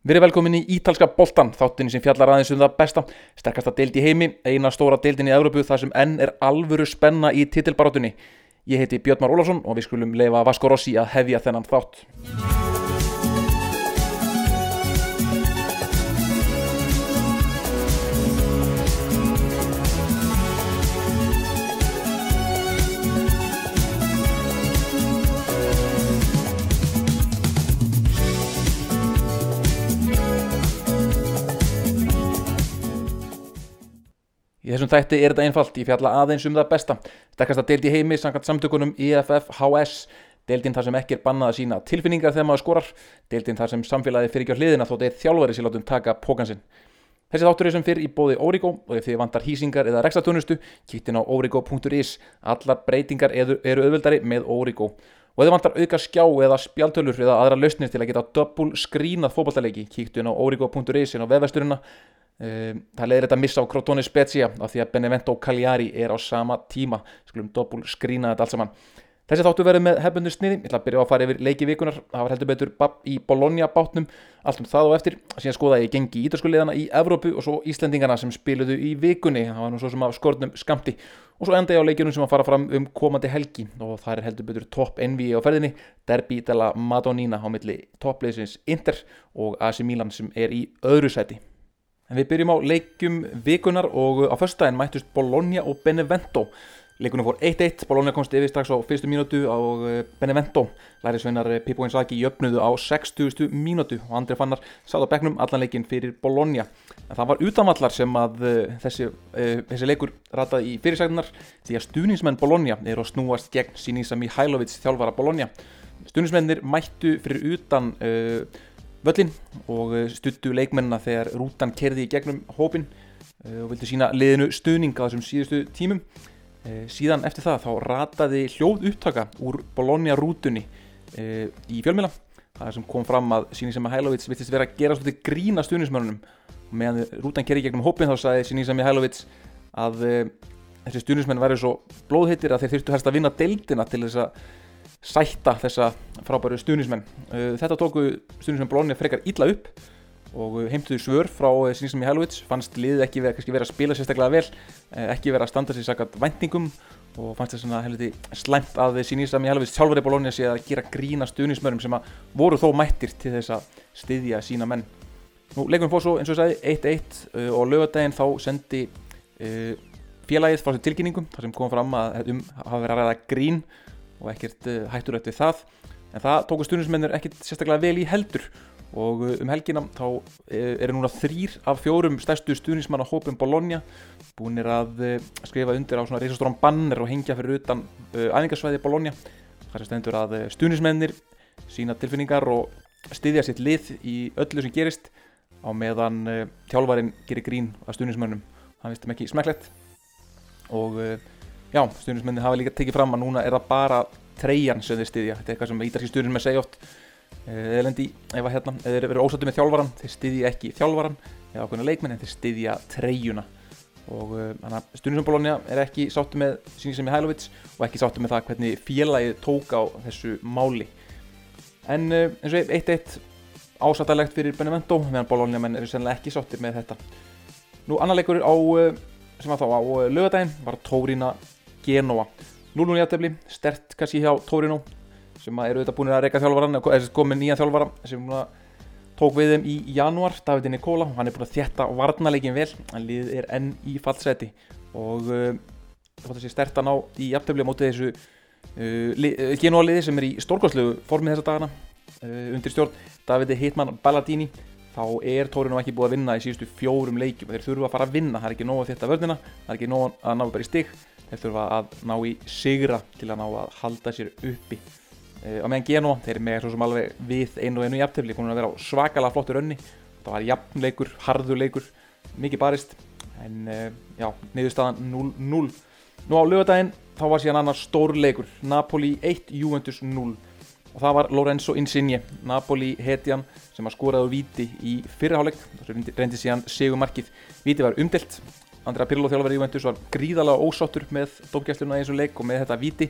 Verið velkomin í Ítalska boltan, þáttinni sem fjallar aðeins um það besta, sterkasta deild í heimi, eina stóra deildin í Európu þar sem enn er alvöru spenna í titilbarátunni. Ég heiti Björn Már Ólafsson og við skulum leifa Vasco Rossi að hefja þennan þátt. Í þessum þætti er þetta einfalt, ég fjalla aðeins um það besta. Sterkasta deild í heimi, samkvæmt samtökunum IFF HS, deildin þar sem ekki er bannað að sína tilfinningar þegar maður skorar, deildin þar sem samfélagi fyrir ekki á hliðina þótt eitt þjálfari sér látum taka pókansinn. Þessi þáttur er sem fyrr í bóði Origo og ef þið vantar hýsingar eða rekstatunustu, kýttin á origo.is. Allar breytingar eru, auðvöldari með Origo. Og ef þið vantar auka skjá eða spjaltölur eða aðra lausnir til að geta double screenað fókbaltaleiki, kíktu inn á origo.is inn á vefvesturina Það leiðir þetta að missa á Crotone Spezia af því að Benevento Cagliari er á sama tíma. Skulum dobbul skrína þetta allt saman. Þessi þáttu verið með hefbundu sniði. Ég ætla að byrja á að fara yfir leiki vikunar. Það var heldur betur í Bologna bátnum. Allt um það og eftir. Síðan skoða ég gengi ídörskuleðana í Evrópu og svo Íslendingana sem spiluðu í vikunni. Það var nú svo sem að skortnum skamti. Og svo enda ég á leikjunum sem að fara fram um komandi helgi. Og það er heldur betur topp NV á ferðinni. Derby della Madonnina á milli toppliðsins Inter og AC Milan sem er í öðru sæti. En við byrjum á leikjum vikunar og á förstæðin mættust Bologna og Benevento. Leikunum fór 1-1, Bologna komst yfir strax á fyrstu mínútu og Benevento lærisveinar Pippo Inzaghi jöfnuðu á 60. mínútu og Andri Fannar sáð á begnum allan leikin fyrir Bologna. En það var utanvallar sem að þessi, þessi leikur rataði í fyrirsæknar því að stuðnismenn Bologna eru að snúast gegn Sinisa Mihailovic þjálfara Bologna. Stuðnismennir mættu fyrir utan uh, völlin og stuttu leikmennina þegar rútan kerði í gegnum hópin og vildi sína liðinu stuðning á þessum síðustu tímum. Síðan eftir það þá rataði hljóð upptaka úr Bologna rútunni í fjölmjöla. Það sem kom fram að Sinisa Mihailovic vittist vera að gera svolítið grína stuðnismörnum og meðan rútan kerði í gegnum hópin þá sagði Sinisa Mihailovic að þessi stuðnismenn væri svo blóðhittir að þeir þurftu helst að vinna deildina til þess að sætta þessa frábæru stuðnismenn. Þetta tóku stuðnismenn Bologna frekar illa upp og heimtuðu svör frá Sinisa Mihailovic, fannst liðið ekki vera, vera að spila sérstaklega vel, ekki vera að standa sér sakat væntingum og fannst það svona helviti slæmt að Sinisa Mihailovic sjálfur í Bologna sé að gera grína stuðnismönnum sem að voru þó mættir til þess að styðja sína menn. Nú leikum fór svo eins og ég sagði 1-1 og lögadaginn þá sendi uh, félagið frá sér tilkynningum þar sem kom fram að um hafa verið að ræða grín og ekkert uh, hættur eftir það. En það tóku stuðnismennir ekkert sérstaklega vel í heldur. Og uh, um helgina þá eru núna þrýr af fjórum stærstu stuðnismanna hópum Bologna búinir að skrifa undir á svona reysastrónum banner og hengja fyrir utan æfingarsvæði Bologna. Þar sem stendur að stuðnismennir sína tilfinningar og styðja sitt lið í öllu sem gerist á meðan tjálvarinn gerir grín að stuðnismennum það vistum ekki smekklegt. Og Já, stuðnismenni hafa líka tekið fram að núna er það bara treyjan sem þeir styðja. Þetta er eitthvað sem ídarski stuðnismenn segja oft. Eða lendi, ef að hérna, eða þeir eru ósattu með þjálfvaran, þeir styðja ekki þjálfvaran eða ákveðna leikmenn en þeir styðja treyjuna. Og þannig uh, að stuðnismenn Bologna er ekki sáttu með Sinisa Mihailovic og ekki sáttu með það hvernig félagið tók á þessu máli. En uh, eins og 1-1 ásattalegt fyrir Benevento, meðan Bologna menn eru sennilega ekki sáttir með þetta. Nú, annar leikur á, sem var þá á lögadaginn var Tórina Genoa 0-0 í aðtefli, stert kannski hjá Torino sem eru auðvitað búin að reyka þjálfvaran eða komið nýja þjálfvara sem tók við þeim í januar, Davide Nicola hann er búin að þjætta varnaleikin vel hann lið er enn í fallseti. Og uh, þessi stertan á í aðtefli á móti þessu uh, li, uh, Genoa liði sem er í stórkoslu formið þessa dagana undir stjórn Davide Hitman Balladini þá er Torino ekki búið að vinna í síðustu fjórum leikjum. Þeir þurfa að fara að vinna, það er ekki nóg að þetta vörnina það er ekki nóg að ná bara í stig þeir þurfa að ná í sigra til að ná að halda sér uppi. E, á meðan Genoa, þeir eru með svo sem alveg við einu og einu jafntefni, komin að vera á svakalega flottur önni, það var jafnleikur harðuleikur, mikið barist en e, já, niðurstaðan 0-0 nú á lögadaginn þá var síðan annar stór leikur Napoli 1, Juventus 0 og það var Lorenzo Insigne Napoli hetjan sem að skoraði úr viti í fyrirháleik, það reyndi síðan segumarkið, viti var umdelt Andrea Pirlo þjálfur í Juventus var gríðalega ósáttur með dómgæsluna í þessu leik og með þetta viti.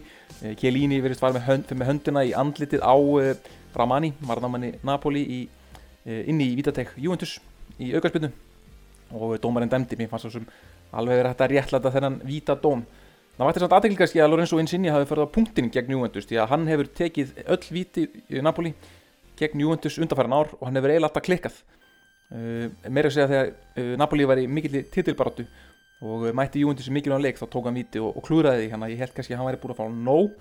Chiellini verist var með, hönd, með höndina í andlitið á uh, Ramani, marðamanni Napoli í inn í Vítatek Juventus í aukarspilnu og dómarinn dæmdi, mér fannst það sem alveg verið hægt að réttlæta þennan Vítadóm það vært þess að aðeinslega að Lorenzo Insigne hafi farið á punktin gegn Juventus því að hann hefur tekið öll víti í Napoli gegn Juventus undanfæran ár og hann hefur eiginlega alltaf klikkað. Uh, meira að segja þegar uh, Napoli var í mikill titilbaróttu og uh, mætti Juventus í mikilvæg leik þá tók hann víti og, og klúraði því. Hann að ég held kannski að hann væri búin að fá nóg.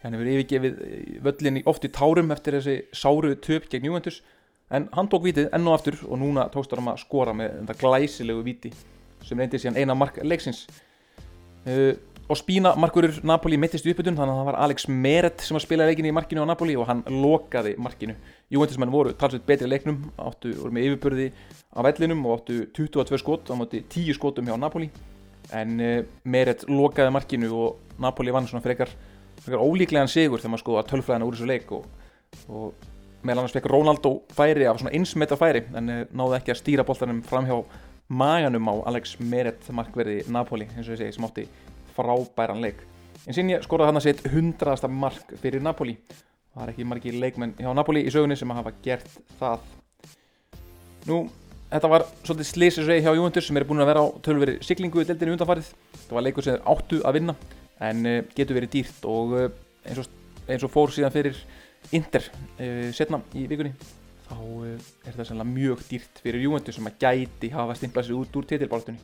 Hann hefur yfirgefið völlin oft í tárum eftir þessi sáru töp gegn Juventus. En hann tók vítið enn og aftur og núna tókstur hann að skora með þetta glæsilegu víti sem reyndi síðan eina mark leiksins. Uh, og spína markurur Napoli mittist í uppbytun þannig að það var Alex Meret sem að spila leikinu í markinu á Napoli og hann lokaði markinu Juventusmenn voru talsveit betri leiknum áttu, voru með yfirbörði á vellinum og áttu 22 skot á móti 10 skotum hjá Napoli. En uh, Meret lokaði markinu og Napoli vann svona frekar, frekar ólíklegan sigur þegar maður skoða tölfræðina úr þessu leik og, og meðal annars fekk Rónaldó færi af svona einsmeta færi en uh, náði ekki að stýra boltanum fram hjá maganum á Alex Meret markverði Napoli eins og ég segi sem átti frábæran leik. En sín ég skoraði hann að setja hundraðasta mark fyrir Napoli það er ekki margi leikmenn hjá Napoli í sögunni sem hafa gert það. Nú, þetta var svolítið slísisvegi hjá Juventus sem er búin að vera á tölveri siklingu í deldinu undanfarið. Þetta var leikur sem er áttu að vinna en uh, getur verið dýrt og uh, eins, og, eins og fór síðan fyrir Inter uh, setna í vikunni þá er það sannlega mjög dýrt fyrir Juventus sem að gæti hafa stimplað sér út úr titilbáltunni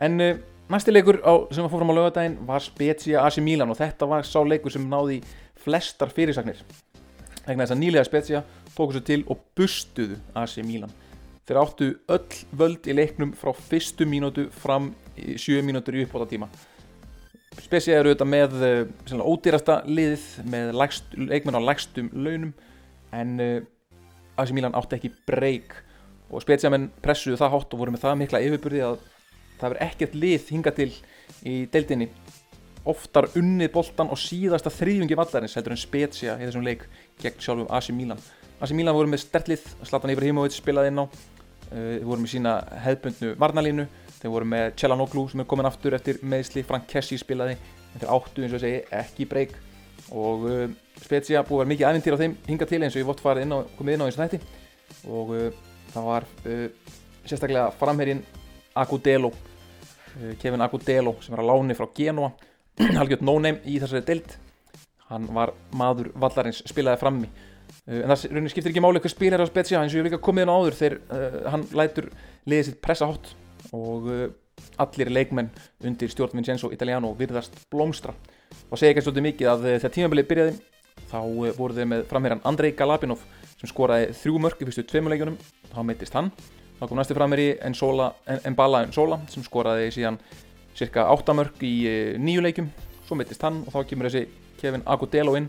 en næsti leikur á, sem að fór fram á lögadaginn var Spezia AC Milan og þetta var sá leikur sem náði flestar fyrirsagnir. Vegna þess að nýlega Spezia tóku sér til og bustuðu AC Milan. Þeir áttu öll völd í leiknum frá fyrstu mínútu fram í 7 mínútur í uppbóta tíma Spezia eru auðvitað með uh, ódýrasta liðið með lægst, leikmenn á lægstum launum en uh, AC Milan átti ekki breyk. Og Spezia menn pressuðu það hátt og voru með það mikla yfirburði að það verður ekkert lið hinga til í deildinni oftar unnið boltan og síðasta þrýðungi vallarins heldur en Spezia í þessum leik gegn sjálfum AC Milan. AC Milan voru með stertlið, Zlatan Ibrahimovic spilaði inn á uh, þeir voru með sína hefðbundnu varnalínu þeir voru með Celanoglu sem er komin aftur eftir meðsli, Frank Kessi spilaði þeir áttu eins og segi ekki breyk. Og uh, Spezia búið að vera mikið aðvindýr á þeim hinga til eins og ég vott farið inn á, komið inn á eins og þetta og uh, það var sérstaklega framherrin Agudelo Eh, Kevin Agudelo sem er að láni frá Genoa halgjörð no-name í þessari deild. Hann var maður vallarins spilaði frammi. Eh, en það rauninni skiptir ekki máli hvað spil er á Spezia eins og ég hef líka komið inn á áður þegar uh, hann lætur liðið sitt pressa hótt og uh, allir leikmenn undir stjórn Vincenzo Italiano virðast blómstra. Og segja ekki svolítið mikið að þegar tímabilið byrjaði þá uh, voru þeir með framherjan Andrei Galapinov sem skoraði þrjú mörg í fyrstu tveimuleikjunum þá mittist hann. Þá kom næstu frammeiri Mbala Nsola sem skoraði síðan cirka 8 mörg í eh, nýju leikum svo mittist hann og þá kemur þessi Kevin Agudelo inn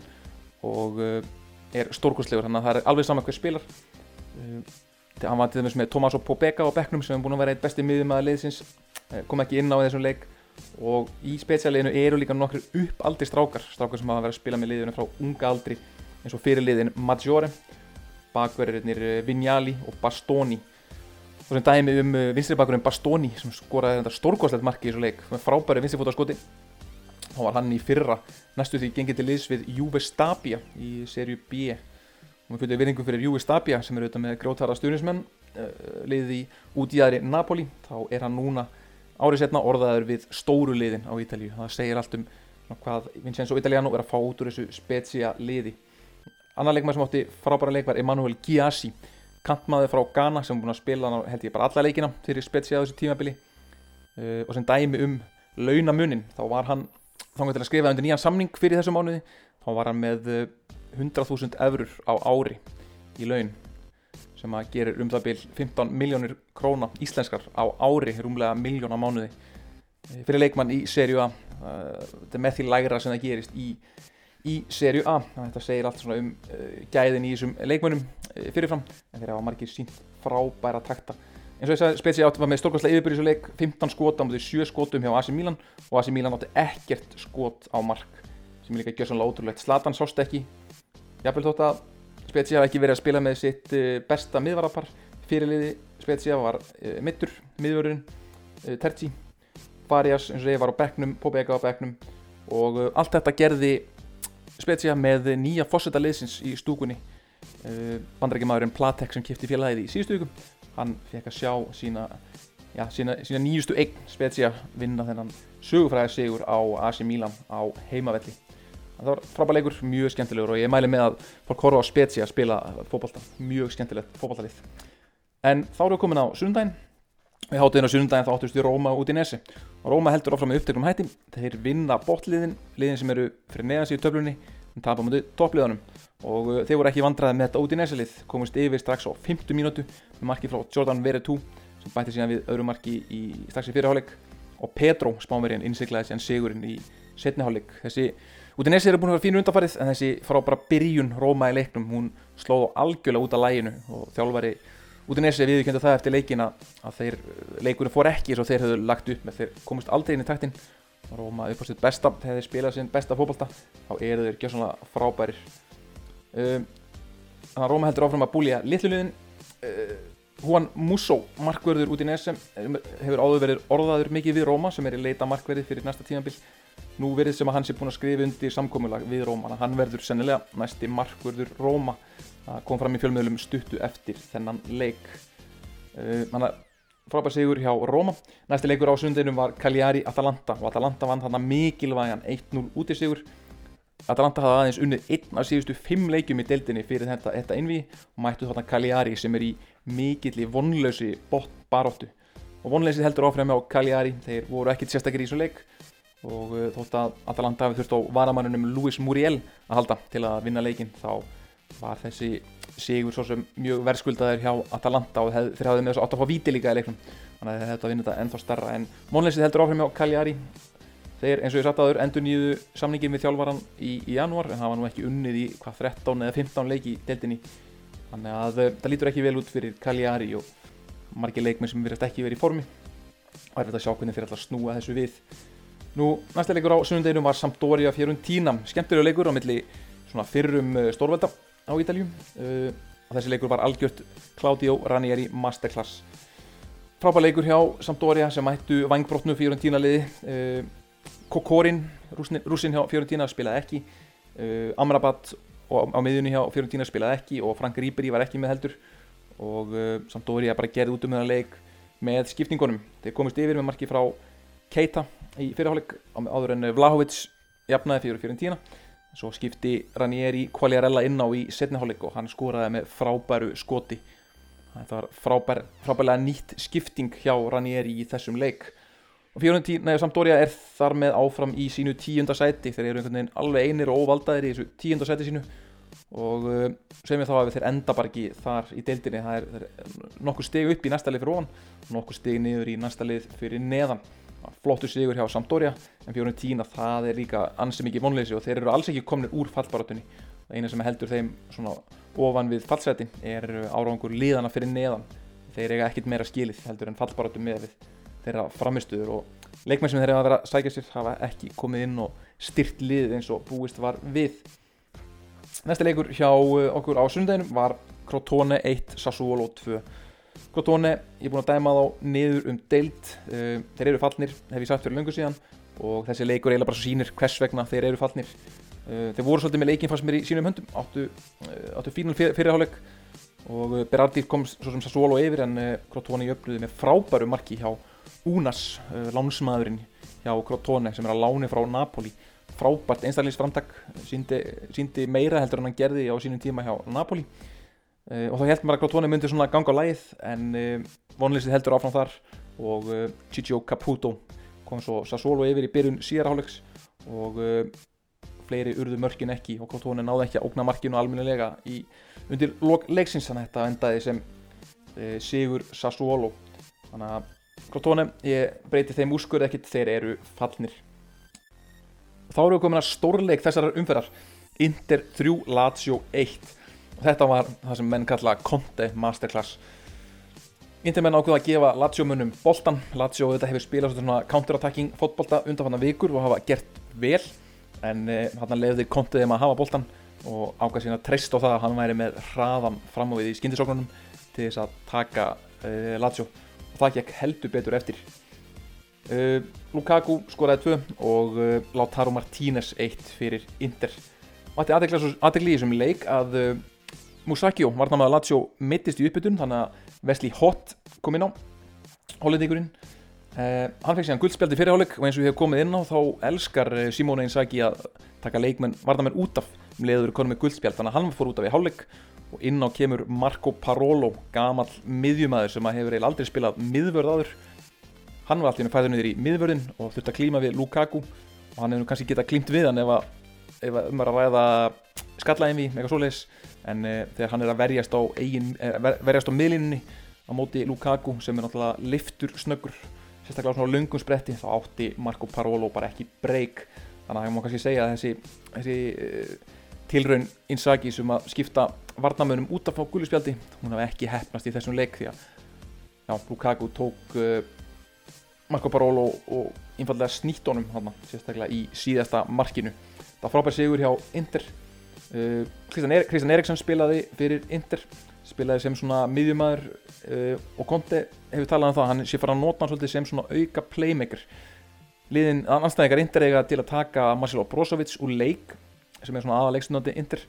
og eh, er stórkostlegur. Þannig að það er alveg saman hver spilar. Eh, hann var til dæmis með Tomaso Pobega á bekknum sem hefur búin að vera eitt besti miðum að liðsins kom ekki inn á þessum leik. Og í spesialleginu eru líka nokkru uppaldri strákar. Strákar sem hafa verið að spila með liðinu frá unga aldri eins og fyrirliðin Maggiore bakverðirinnir Vignali og Bastoni og sem dæmi um uh, vinstribakurinn Bastoni sem skoraði þetta stórgóðslegt marki í þessu leik. Með frábæri vinstrifótarskoti þá var hann í fyrra næstu því gengið til liðs við Juve Stabia í serju B. Og við fylgum viðringum fyrir Juve Stabia sem eru auðvitað með grótara stjórnismenn uh, liðið í útíðari Napoli. Þá er hann núna árið setna orðaður við stóru liðin á Ítalíu. Það segir allt um hvað Vincenzo Italiano er að fá út úr þessu specia liði. Annar leikmar sem átti frábæra leik var Emanuel Giassi kantmaður frá Ghana sem er búin að spila held ég bara alla leikina fyrir spetsið á þessu tímabili. Uh, og sem dæmi um launamunin þá var hann þá til að skrifa undir nýjan samning fyrir þessu mánuði. Þá var hann með 100.000 uh, eurur á ári í laun sem að gerir um það byl 15 miljónir króna íslenskar á ári rúmlega miljón á mánuði. Uh, fyrir leikmann í serju A uh, þetta er með því lægra sem það gerist í í serju A. Þetta segir allt svona um uh, gæðin í þessum leikmönum uh, fyrirfram en þeir hafa margir sínt frábæra takta. Eins og þess að spesið átti með stórkvæmslega yfirbyrjus og leik 15 skot á mútið 7 skotum hjá AC Milan og AC Milan átti ekkert skot á mark sem líka gjör svona ótrúlegt. Zlatan sást ekki. Jáfnvel þótt að Spezia hafa ekki verið að spila með sitt uh, besta miðvarapar fyrirliði Spezia var mittur, miðvörðurinn Terzi, Farias eins og ég var á begnum, Pobega á begnum og allt þetta gerði Spezia með nýja fósetta liðsins í stúkunni. Uh, bandarækjamaðurinn Platek sem kipti félagið í síðustu viku hann fekk að sjá sína, já, sína, sína nýjustu eign Spezia vinna þennan sögufræðar sigur á AC Milan á heimavelli. Það var frábæð leikur, mjög skemmtilegur og ég mæli með að fólk horfa á Spezia að spila fókbalta, mjög skemmtilegt fókbaltalið en þá erum við komin á sundaginn við hátuðin á sundaginn þá áttuðust við Róma út í Nesi. Róma heldur áfram með upptegnum hætti. Þeir vinna botliðin, liðin sem eru fyrir neðans í töflunni, en tapa mútið toppliðanum og uh, þeir voru ekki vandraði með þetta út í Nesi lið, komist yfir strax á 50 mínútu með marki frá Jordan Veretout sem bætti síðan við öðru marki í strax í fyrirháleik og Pedro spánverðin innsiklaði síðan sigurinn í setniháleik þessi út í Nesi eru búin að vera fínu undarfarið en þessi frábæra byrjun Róma í leiknum hún slóð á algjörlega út af læginu og þjálfari Nesi viðkjöndu það eftir leikin að þeir leikurinn fór ekki eins og þeir höfðu lagt upp með þeir komist aldrei inn í taktin. Róma upp á sitt besta, þegar þeir spilað sinn besta fókbalta þá eru þeir gjössanlega frábærir. Um, þannig að Róma heldur áfram að búlja litluliðin uh, Juan Musso, markverður út í Nesem hefur áður verið orðaður mikið við Róma sem er í leita markverði fyrir næsta tímanbill nú verið sem að hann sé búin að skrifa undir samkómulag við Róma, hann verður sennilega næsti markverður Róma það kom fram í fjölmiðlum stuttu eftir þennan leik. Þannig uh, að frábær sigur hjá Róma næsti leikur á sundinum var Cagliari Atalanta og Atalanta vann þarna mikilvægan 1-0 út í sigur Atalanta hafði aðeins unnið einn af síðustu fimm leikjum í deildinni fyrir þetta, þetta innví og mættu þarna Cagliari sem er í mikilli vonlösi bótt baróttu og vonleysið heldur áfram á Cagliari þeir voru ekkit sérstakir í þessu leik. Og uh, þótt að Atalanta hafi þurft á varamannunum Luis Muriel að halda til að vinna leikin þá var þessi sigur svo sem mjög verðskuldaður hjá Atalanta og þeir hafði með þess að átt að fá víti líka í leiknum. Þannig að þetta vinna þetta ennþá starra en vonleysið heldur áfram á Cagliari. Þeir eins og ég satt aður endur nýju samningin við þjálfvaran í, í janúar en það var nú ekki unnið í hvað 13 eða 15 leiki í deildinni. Þannig að það lítur ekki vel út fyrir Cagliari og margir leikmenn sem verðast ekki verið í formi. Og er þetta að sjá hvernig þeir alltaf snúa þessu við. Nú næsta leikur á sunnundeginum var Sampdoria Fiorentina. Skemmtilega leikur á milli svona fyrrum stórvelda á Ítaljum uh, þessi leikur var algjört Claudio Ranieri Masterclass. Frábær leikur hjá Sampdoria sem mættu vangbrotnu Fiorentina liði uh, Kokorin, rúsin hjá Fiorentina spilaði ekki. Uh, Amrabat á miðjunni hjá Fiorentina spilaði ekki og Frank Ribery var ekki með heldur. Og uh, Sampdoria bara gerði út um þennan leik með skiptingunum. Þeir komist yfir með marki frá Keita í fyrirháleik áður en Vlahovic jafnaði Fiorentina svo skipti Ranieri Quagliarella inn á í setniháleik og hann skoraði með frábæru skoti. Þetta var frábær, frábærlega nýtt skipting hjá Ranieri í þessum leik. Og Fiorentina, neður Sampdoria er þar með áfram í sínu tíunda sæti. Þeir eru einhvern veginn alveg einir og óvaldaðir í þessu tíunda sæti sínu. Og uh, sem ég þá að þeir enda bara ekki þar í deildinni, það er, það er nokkuð steg upp í næsta lið fyrir ofan nokkuð steg niður í næsta lið fyrir neðan flottu sigur hjá Sampdoria en Fiorentina það er líka ansið mikið vonleysi og þeir eru alls ekki komnir úr fallbaratunni það eina sem heldur þeim svona ofan við fallseti er árangur liðana fyrir neðan. Þeir eiga ekkit meira skilið heldur en fallbaratu með þeirra framistuður og leikmenn sem þeir hafa verið að sækja sér hafa ekki komið inn og styrt lið eins og búist var við. Næsta leikur hjá okkur á sundeginum var Crotone 1, Sassuolo 2 Crotone, ég er búin að dæma þá niður um deilt uh, þeir eru fallnir, hef ég sagt fyrir löngu síðan. Og þessi leikur eiginlega bara svo sínir hvers vegna þeir eru fallnir. Uh, þeir voru svolítið með leikin fannst mér í sínum höndum. Áttu, uh, áttu fínal fyr, fyrirháleik og Berardi kom svo sem Sassuolo yfir en Crotone jöfnuði með frábæru marki hjá Unas, lánsmaðurinn hjá Crotone sem er að láni frá Napoli. Frábært einstaklingsframtak síndi meira heldur en hann gerði á sínum tíma hjá Napoli uh, og þá held maður að Crotone myndi svona ganga á lægið en uh, vonleysið heldur áfram þar og uh, Ciccio Caputo kom svo Sassuolo yfir í byrjun síðarhálegs og fleiri urðu mörkin ekki og Crotone náði ekki að ógna markinu alminnilega undir leiksins. Þannig að þetta endaði sem Sigur Sassuolo. Þannig að Crotone, ég breyti þeim úrskurð ekkit, þeir eru fallnir. Þá erum við komin að stórleik þessar umferðar. Inter 3, Lazio 1 og þetta var það sem menn kalla Conte Masterclass. Inter menn ákveða að gefa Lazio munum boltan Lazio þetta hefur spilað svona counterattacking fótbolta undan hann vikur og hafa gert vel. En eh, hann lefði Conte þeim að hafa boltan og ákveða sína treyst á það að hann væri með hraðan fram á við í skindisóknunum til þess að taka eh, Lazio. Og það gekk heldur betur eftir. Uh, Lukaku skoraði 2 og uh, Lautaro Martínez 1 fyrir Inter. Mætti aðegli í þessum leik að uh, Musakio, varnamaður Lazio, mittist í uppbytun þannig að Wesley Hott kom inn á hollendingurinn uh, hann fekk síðan guldspjaldi fyrirháleik og eins og við hefum komið inn á þá elskar eh, Simone Inzaghi að taka leikmenn varnamenn út af um leiður konum með guldspjald. Þannig að hann fór út af í háleik og inn á kemur Marco Parolo gamal miðjumæður sem að hefur eiginlega aldrei spilað miðvörð áður. Hann var alltaf fæður niður í miðvörðin og þurfti að klíma við Lukaku og hann hefur kannski getað klímt við hann ef að, ef að um að ræða skallaðinvi, eitthvað svoleiðis. En uh, þegar hann er að verjast á, eigin, uh, verjast á miðlinni á móti Lukaku sem er náttúrulega liftur snöggur sérstaklega á svona lungum spretti þá átti Marco Parolo bara ekki breyk þannig að ég má kannski segja að þessi, þessi uh, tilraun Inzaghi sem að skipta varnamönum út af á gulluspjaldi hún hafði ekki hefnast í þessum leik því að já, Lukaku tók Marco Parolo og einfallega snýtt honum sérstaklega í síðasta markinu. Það frábær sigur hjá Inter. uh, Kristjan er Eriksson spilaði fyrir Inter spilaði sem svona miðjumæður uh, og Conte hefur talað um það hann sé fara að nota hann svolítið sem svona auka playmaker. Liðin anstæðingar Inter eiga til að taka Marcelo Brozovic úr leik sem er svona aðalegstunandi Inter.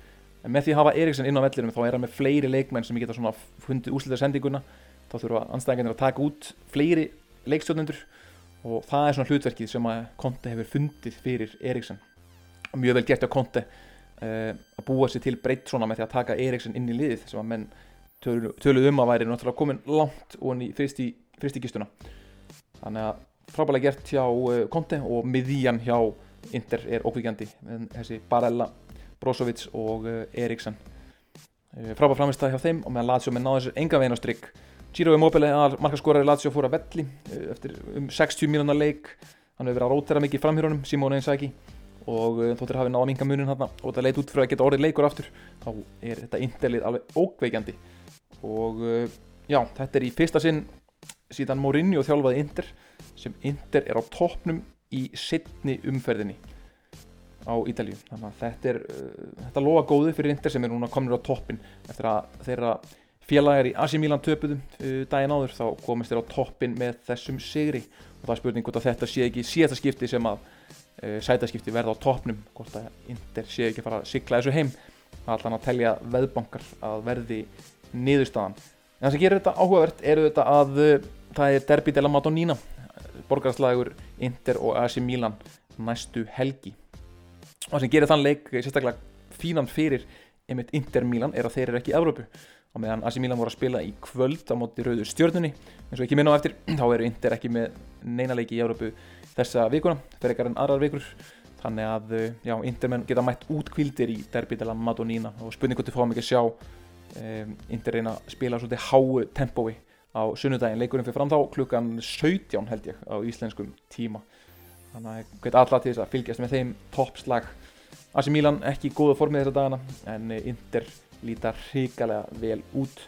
En með því að hafa Eriksson inn á vellirum þá er hann með fleiri leikmenn sem geta svona fundið úslita sendinguna. Þá þurfa anstæðingarnir að taka út fleiri leikstjóðnendur og það er svona hlutverkið sem að Conte hefur fundið fyrir Eriksson. Mjög vel gert á Conte. uh, að búa sér til breytt svona með því að taka Eriksson inn í liðið sem að menn töluð tölu um að væri náttúrulega komin langt og hann í fristíkistuna þannig að frábæðilega gert hjá uh, Conte og miðíjan hjá Inter er ókvíkjandi þessi Barella, Brozovic og uh, Eriksson frábæð framist það hjá þeim og meðan Lazio með náðu þessu enga veginn á strikk Giro Immobile að markaskorari Lazio fór að velli eh, eftir um 60 mínúna leik. Hann hefur verið að rótera mikið framhjörunum Simone Inzaghi og uh, þóttir hafið náða minga munin hann og þetta leit út fyrir að geta orðið leikur aftur þá er þetta interlið alveg ókveikjandi. Og uh, já, þetta er í fyrsta sinn síðan Mourinho þjálfaði Inter sem Inter er á toppnum í sittni umferðinni á Ítalíu. Þannig að þetta er uh, þetta loða góði fyrir Inter sem er núna komin á toppin eftir að þeirra félagar í Asi Milan töpuðum uh, daginn áður þá komist þér á toppin með þessum sigri. Og það er spurning hvort að þetta sé ekki síðasta skipti sem að sætaskipti verða á toppnum hvort að Inder sé ekki að fara að sigla þessu heim. Allan að telja veðbankar að verði niðurstaðan. En það sem gerir þetta áhugavert eru þetta að uh, það er Derby della Madonnina borgarslagur Inder og Asi Milan næstu helgi. Og það sem gerir þann leik sérstaklega fínan fyrir einmitt Inder Milan er að þeir eru ekki í Európu og meðan AC Milan voru að spila í kvöld á móti rauðu stjórnunni eins og ekki minna á eftir þá eru Inter ekki með neina leiki í Európu þessa vikuna fyrir ekkar en aðrar vikur. Þannig að eh, já, Intermenn geta mætt útkvildir í derbi dela Madonnina og spurningu til fáum ekki að sjá um, Inter reyna að spila svolítið háu tempói á sunnudagin leikurinn fyrir fram þá klukkan 17 held ég á íslenskum tíma. Þannig að geta alla til þess að fylgjast með þeim toppslag. AC Milan ekki í góða formið þessa dagana en Inter líta hrikalega vel út.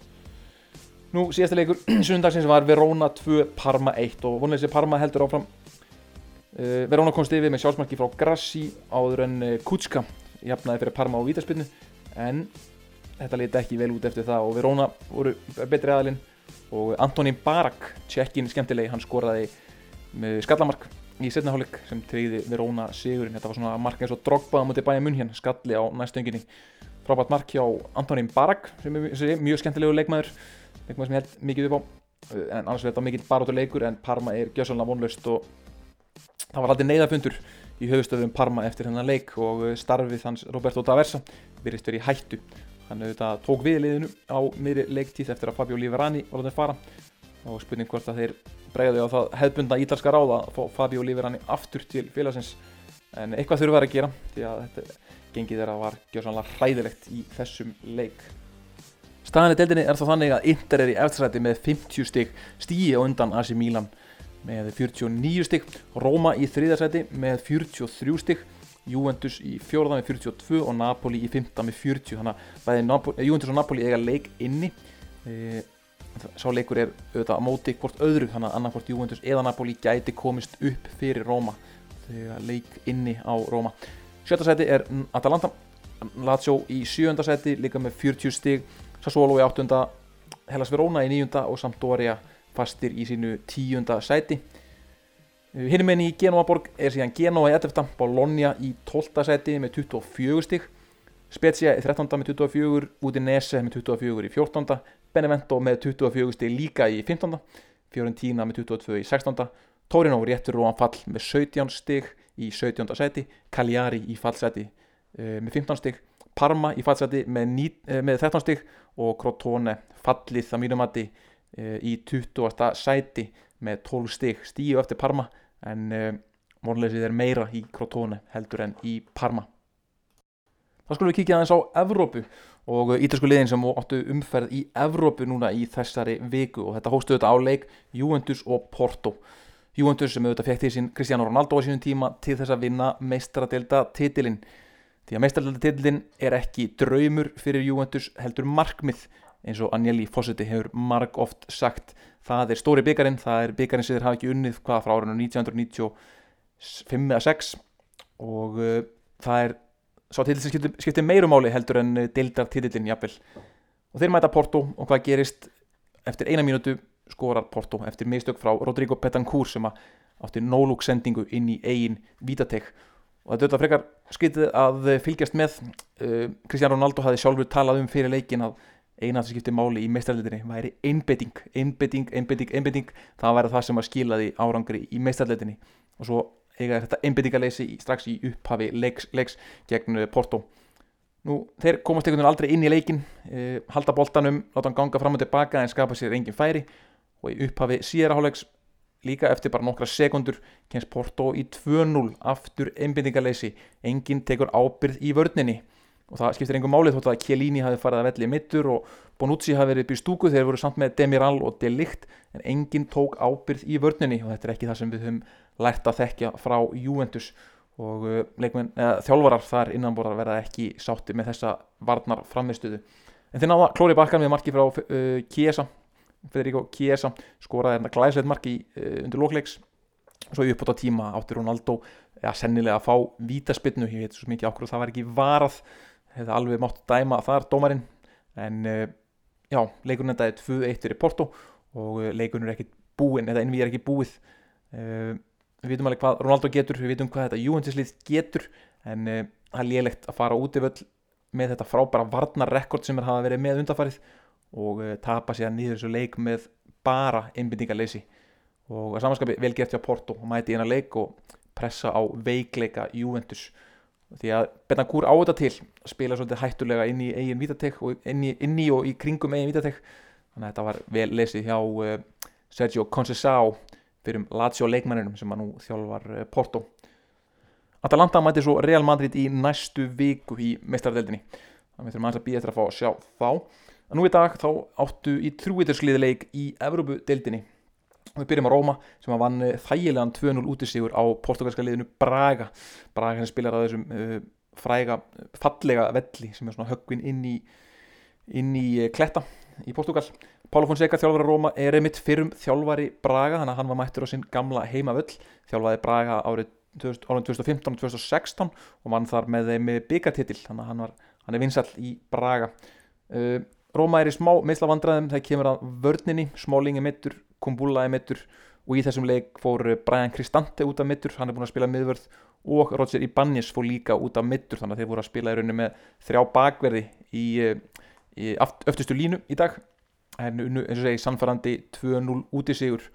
Nú síðasta leikur sundagsins var Verona 2 Parma 1 og vonlega þessi Parma heldur áfram Verona komst yfir með sjálfsmarki frá Grassi áður en uh, Kutska jafnaði fyrir Parma á Vítarspilnu en þetta liti ekki vel út eftir það og Verona voru betri aðalinn og Antonín Barak tjekkin skemmtilegi, hann skoraði með skallamark í setnahálik sem treyði Verona sigurinn, þetta var svona mark eins og drogbaða mútið bæja munn hérna, skalli á næstönginni frábært mark hjá Antonín Barak sem er mjög skemmtilegu leikmaður leikmaður sem ég held mikið upp á. En annars er þetta mikið baróttur leikur en Parma er gjössalna vonlaust og það var aldrei neyðafundur í höfustöðum Parma eftir hennar leik og starfið hans Roberto Daversa virðist verið í hættu. Hann auðvitað tók við liðinu á miðri leiktíð eftir að Fabio Liverani var að fara og spurning hvort að þeir bregði á það hefðbunda ítalska ráða að fá Fabio Liverani aftur til félagsins. En eitthvað þurfa að gera því að þetta gengið þeirra var gjörsanlega hræðilegt í þessum leik. Staðinni deildinni er þá þannig að Inter er í eftirsæti með 50 stygg, stíi á undan AC Milan með 49 stygg, Roma í þriðarsæti með 43 stygg, Juventus í fjórða með 42 og Napoli í fymta með 40, þannig að Juventus og Napoli eiga leik inni. E, sá leikur er auðvitað á móti hvort öðru, þannig að annarkvort Juventus eða Napoli gæti komist upp fyrir Roma þegar leik inni á Roma. Sjötta seti er Atalanta. Lazio í sjönda seti líka með 40 stig. Sassuolo í áttunda. Hellas Verona í nýjunda og Sampdoria fastir í sínu tíunda seti Hinnum enn í Genoa borg er síðan Genoa í 11. Bologna í 12. seti með 24 stig Spezia í 13. með 24 Udinese með 24 í 14. Benevento með 24 stig líka í 15. Fiorentina með 22 í 16. Torino réttur og anfall með 17 stig í 17. seti Cagliari í fallseti uh, með 15 stig Parma í fallseti með, uh, með 13 stig og Crotone fallið það mínum uh, í 20. seti með 12 stig. Stíu eftir Parma en morleysið er meira í Crotone heldur en í Parma. Þá skulum við kíkja aðeins á Evrópu og ítalsku liðin sem áttu umferð í Evrópu núna í þessari viku. Og þetta hóstu þetta á leik Juventus og Porto. Juventus sem auðvitað fekk til sín Cristiano Ronaldo á sínum tíma til þess að vinna meistradelda titilinn. Því að meistradelda titilinn er ekki draumur fyrir Juventus heldur markmið eins og Agnelli Fossetti hefur marg oft sagt. Það er stóri byggarinn, það er byggarinn sem þeir hafa ekki unnið hvað frá árinu 1995 eða 6 og uh, það er svo titil sem skiptir, skiptir meirumáli heldur en uh, deildar titilinn jafnvel. Og þeir mæta Porto og hvað gerist? Eftir eina mínútu skorar Porto eftir mistök frá Rodrigo Betancourt sem átti nólúk sendingu inn í eigin vítatek og þetta er þetta frekar skritið að fylgjast með. Uh, Cristiano Ronaldo hafi sjálfur talað um fyrir leikin að eina sem skipti máli í meistarleitinni væri einbetting, einbetting, einbetting, einbetting það væri það sem að skilaði árangri í meistarleitinni og svo eiga þetta einbettingaleysi strax í upphafi leiks, leiks gegn Porto. Nú, þeir komast einhvern veginn aldrei inn í leikin, eh, halda boltanum, láta hann ganga fram og tilbaka en skapa sér engin færi. Og í upphafi síðarahálegs líka eftir bara nokkra sekundur kemst Porto í 2-0 aftur einbindingarleysi, enginn tekur ábyrð í vördninni og það skiptir engum málið þótt að Chiellini hafi farið að velli mittur og Bonucci hafi verið upp í stúku. Þeir voru samt með Demiral og Delikt en enginn tók ábyrð í vördninni og þetta er ekki það sem við höfum lært að þekkja frá Juventus. Og uh, leikmenn, eða, þjálfarar þar innanborðar verða ekki sátti með þessa varnar framistuðu en þeir náða klóri bakkan við marki frá uh, Chiesa. Federico Chiesa skoraði hérna glæsveit marki uh, undir lókleiks og svo uppbútt á tíma átti Ronaldo ja, sennilega að fá vítaspinnu ég veit svo mikið ákveð það var ekki varað hefði alveg mátt dæma þar dómarinn. En uh, já, leikurinn endaði 2-1 fyrir Porto og uh, leikurinn er ekki búinn eða innví er ekki búið. Uh, við vitum alveg hvað Ronaldo getur við vitum hvað þetta Juventus-lið getur en það er lélægt að fara út í völl með þetta frábæra varnarrekord sem er hafa verið með undarfarið og tapa sér nýður þessu leik með bara einbindingarleysi og að samanskapi vel gert hjá Porto og mæti eina leik og pressa á veikleika Juventus því að Betancourt á þetta til spila svolítið hættulega inn í eigin vítatek og inn í, inn í og í kringum eigin vítatek. Þannig að þetta var vel lesið hjá uh, Sergio Conceição fyrir um Lazio leikmanninum sem að nú þjálfar uh, Porto. Atalanta mæti svo Real Madrid í næstu viku í meistardeldinni þannig að við þurfum að býja eftir að fá að sjá þá. Að nú í dag þá áttu í trúiðurskliðileik í Evrópu-deildinni við byrjum á Róma sem að vann eh, þægilegan 2-0 útisígur á portugalska liðinu Braga. Braga sem spilar á þessum uh, fræga, fallega velli sem er svona höggvin inn í inn í uh, kletta í Portugal Pála Fonseca þjálfari Róma er einmitt fyrrum þjálfari Braga þannig að hann var mættur á sinn gamla heimavöll. Þjálfaði Braga árið 2015 og 2016 og mann þar með þeim byggartitill þannig að hann, var, hann er vinsall í Braga. Uh, Róma er í smá meðslavandræðum það kemur að vörninni, Smálingi mittur Kumbula er mittur og í þessum leik fór Brian Cristante út af mittur hann er búin að spila miðvörð og Roger Ibanez fór líka út af mittur þannig að þeir voru að spila í rauninu með þrjá bakverði í, í öftustu línu í dag. En eins og segi sannfærandi 2-0 út í sigur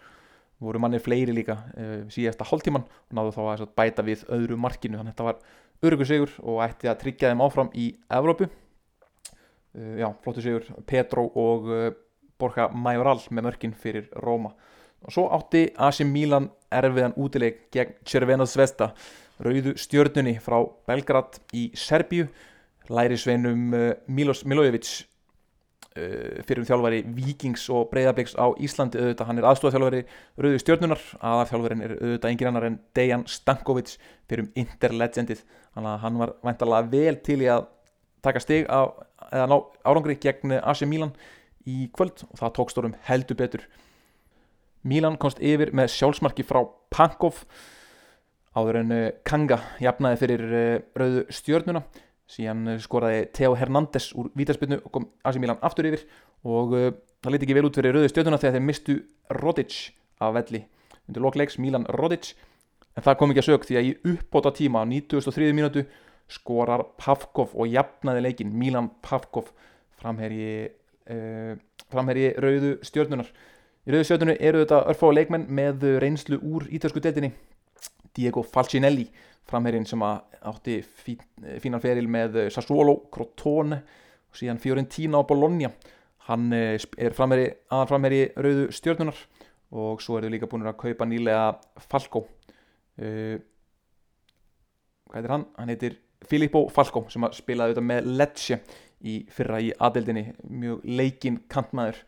voru mannir fleiri líka uh, síðasta hálftíman og náðu þá að bæta við öðru markinu. Þannig að þetta var örgu sigur og ætti að tryggja þeim áfram í Evrópu. Uh, já, flottu sigur. Petro og uh, Borja Majoral með mörkin fyrir Róma. Og svo átti Asi Milan erfiðan útileg gegn Cervena Svesta rauðu stjörnunni frá Belgrad í Serbíu. Lærisveinum uh, Milos Milojevic uh, fyrir um þjálfari Vikings og Breiðabliks á Íslandi. Auðvitað hann er aðstofþjálfari rauðu stjörnunar aðarþjálfarin er auðvitað engin annar en Dejan Stankovic fyrir um Interlegendið hann var væntalega vel til í að taka stig á, eða ná árangri gegn AC Milan í kvöld og það tók stórum heldur betur Milan komst yfir með sjálfsmarki frá Pankov áður en eh, Kanga jafnaði fyrir eh, rauðu stjörnuna síðan eh, skoraði Theo Hernández úr vítarspilnu og kom AC Milan aftur yfir og það liti ekki vel út fyrir rauðu stjörnuna þegar þeir mistu Rodic af velli undir lokleiks Milan Rodic en það kom ekki að sög því að í uppbóta tíma á 93. mínútu skorar Pavkov og jafnaði leikin Milan Pavkov framherji, framherji rauðu stjörnunar í rauðu stjörnunu eru þetta örfá leikmenn með reynslu úr ítalsku deltinni Diego Falcinelli framherjin sem átti fín, fínan feril með Sassuolo, Crotone og síðan Fiorentina og Bologna. Hann er framherji, aðan framherji rauðu stjörnunar og svo eru líka búin að kaupa nýlega Falco hvað heitir hann? hann heitir Filippo Falco sem spilaði auðvitað með Lecce í fyrra í aðeldinni mjög leikinn kantmaður.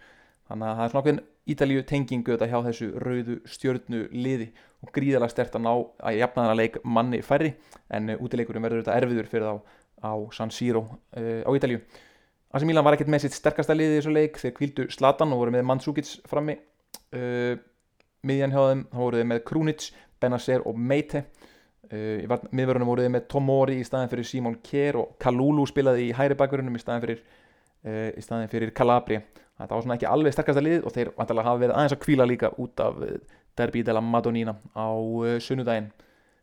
Þannig að það er svona okkur ídalíu tengingu þetta hjá þessu rauðu stjörnu liði og gríðalega stert að ná að jafnaðana leik manni færri en útileikurinn verður þetta erfiður fyrir þá á San Siro uh, á Ídalíu Asi Milan var ekkert með sitt sterkasta liði í þessu leik þeir kvildu Slatan og voru með Mandzukic frammi uh, miðjan hjá þeim þá voru þeir með Krunic, Benacer og Meite uh, miðverðunum voru þeir með Tomori í staðin fyrir Simon Kjær og Kalulu spilaði í hæri bakverðunum í staðin fyrir, uh, fyrir Calabria. Það var svona ekki alveg sterkasta lið og þeir vantilega hafa verið aðeins að kvíla líka út af uh, Derby de la Madonnina á sunnudaginn.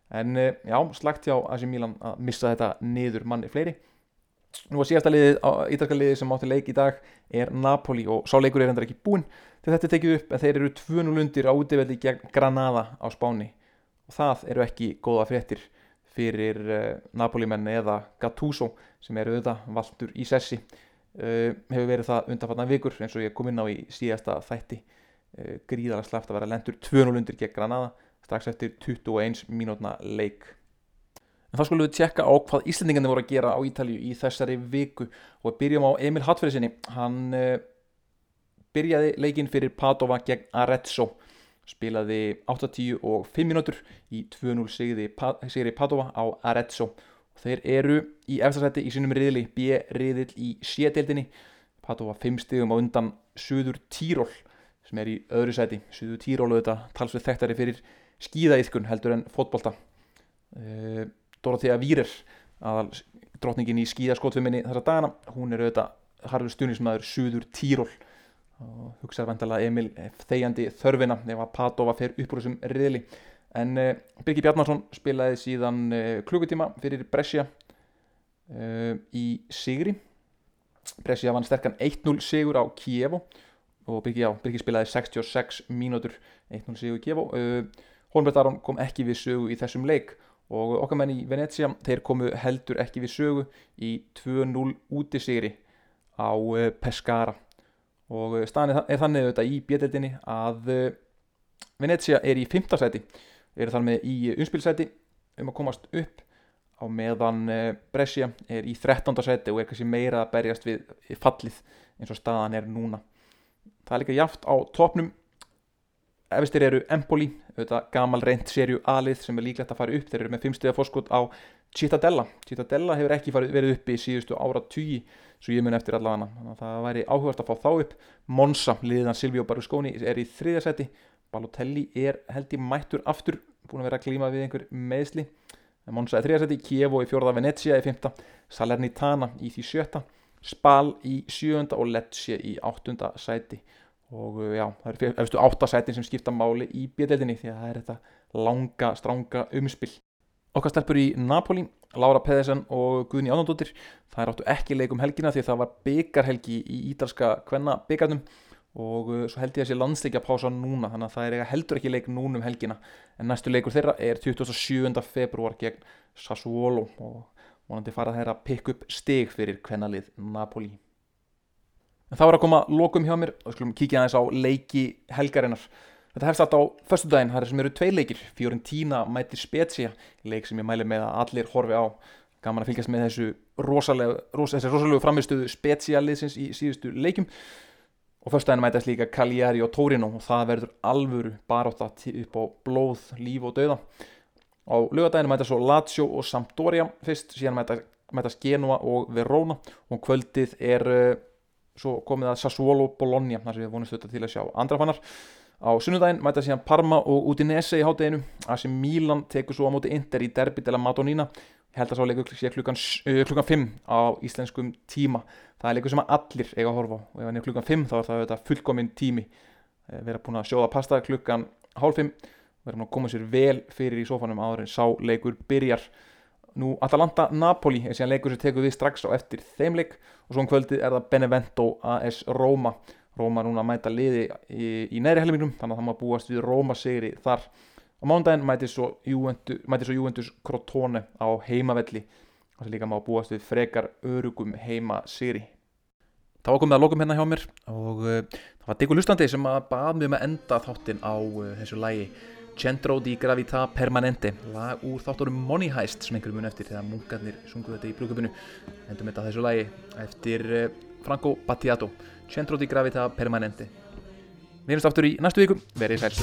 En já, slagt hjá Asi Milan að missa þetta niður manni fleiri. Nú að síðasta liðið, ítalska liðið sem átti leik í dag er Napoli og sá leikur er endar ekki búinn. Til þetta tekið upp en þeir eru 2-0 undir á útivelli gegn Granada á Spáni og það eru ekki góða fréttir fyrir uh, Napoli menni eða Gattuso sem eru auðvitað valdur í sessi. Uh, hefur verið það undanfatna vikur eins og ég kom inn á í síðasta þætti. Uh, gríðalega slaft að vera lendur 2-0 undir gegn Granada strax eftir 21 mínútna leik. En þá skulum við tjekka á hvað Íslandingarnir voru að gera á Ítalju í þessari viku. Og byrjum á Emil Hattfjörðsinni. Hann byrjaði leikinn fyrir Padova gegn Arezzo, spilaði 8-10 og 5 minútur í 2-0 sigri Padova á Arezzo. Þeir eru í eftirsætti í sínum riðli, B-riðil í séteildinni. Padova 5 stigum á undan Suður Tíról sem er í öðru sæti. Suður Tíról auðvitað talsveit þekktari fyrir skíðaíðkun heldur en fótbolta. Uh, Dorothea Vírer aðal drotningin í skíðaskotfuminni þessa dagana, hún er auðvitað harfur stunismæður Suður Tíról og hugsaður vendala Emil þegjandi þörfina ef að Padova fer upp úr þessum riðli. En uh, Birgir Bjarnarsson spilaði síðan uh, klukkutíma fyrir Brescia uh, í Sigri. Brescia vann sterkan 1-0 sigur á Kievo. Og Birgir, já, Birgir spilaði 66 mínútur 1-0 sigur í Kievo. Holmberg Aron kom ekki við sögu í þessum leik. Og okkar menn í Venecia þeir komu heldur ekki við sögu í 2-0 útisigri á eh, Pescara og eh, staðan er þannig auðvitað í bjöldinni að eh, Venecia er í 5. seti eru þar með í umspilseti um að komast upp á meðan Brescia er í 13. seti og er kannski meira að berjast við fallið eins og staðan er núna það er líka jaft á topnum efistir eru Empoli, gamal reynd serju alið sem er líklegt að fara upp þeir eru með 5 stiga fórskot á Cittadella Cittadella hefur ekki farið, verið upp í síðustu ára tugi, svo ég mun eftir allavega að það væri áhugast að fá þá upp. Monza, liðan Silvio Berlusconi er í þriðarsæti, Balotelli er held í mættur aftur, búin að vera að klíma við einhver meðsli Monza er þriðarsæti, Kievo í fjórða, Venezia í fymta Salernitana í því sjötta Spal í sjönda og Lecce í áttunda sæti. Og uh, já, það eru efstu áttasætin sem skipta máli í bjödeldinni því að það er þetta langa, stránga umspill okkar stelpur í Napoli Laura Pedersen og Guðni Ánandóttir það er áttu ekki leikum helgina því að það var byggarhelgi í ídalska kvenna byggarnum og uh, svo held ég að sé landsleikja pása núna þannig að það er heldur ekki leik núnum helgina. En næstu leikur þeirra er 27. februar gegn Sassuolo. Og vonandi fara þeirra að pikk upp stig fyrir kvennalið Napoli. En það var að koma lokum hjá mér. Og skulum kíkja aðeins á leiki helgarinnar. Þetta hefst alltaf á förstu daginn, það er sem eru tvei leikir, Fiorentina mætir Spezia, leik sem ég mæli með að allir horfi á. Gaman að fylgjast með þessu rosalegu, ros, rosalegu framistuðu Spezia-liðsins í síðustu leikum. Og förstu daginn mætast líka Cagliari og Torino. Og það verður alvöru barátt upp á blóð, líf og dauða. Á lögadaginn mætast svo Lazio og Sampdoria fyrst, síðan mætast, Genoa og Verona. Og kvöldið er svo komið að Sassuolo Bologna. Þar sem við vonumst þetta til að sjá andrafannar á sunnudaginn mæta síðan Parma og Udinese í hátteginu Asi Milan tekur svo á móti Inter í derbi til að Madonina ég held að svo leikur klukkan, uh, klukkan 5 á íslenskum tíma. Það er leikur sem allir eiga að horfa og ef hann er klukkan 5 þá er það þetta fullkominn tími. Eh, við erum búin að sjóða pasta klukkan hálf 5 við erum að koma sér vel fyrir í sofanum áður en sá leikur byrjar. Nú Atalanta-Napoli er síðan leikur sem tekur við strax á eftir þeimleik og svo um kvöldið er það Benevento AS Roma Roma núna mæta liði í, í neðri helmingnum þannig að það má búast við Roma sigri þar. Á mándaginn mæti svo Juventus Crotone á heimavelli. Og það líka má búast við frekar örugum heima sigri Það var komið að lokum hérna hjá mér og uh, það var Dikur Lustandi sem að bað mér um að enda þáttinn á uh, þessu lægi Centro di Gravita Permanente lag úr þátturum Money Heist sem einhverjum mun eftir þegar munkarnir sunguðu þetta í brúköpunu endum þetta þessu lagi eftir uh, Franco Battiato Centro di Gravita Permanente. Við erum aftur í næstu viku, verið sæl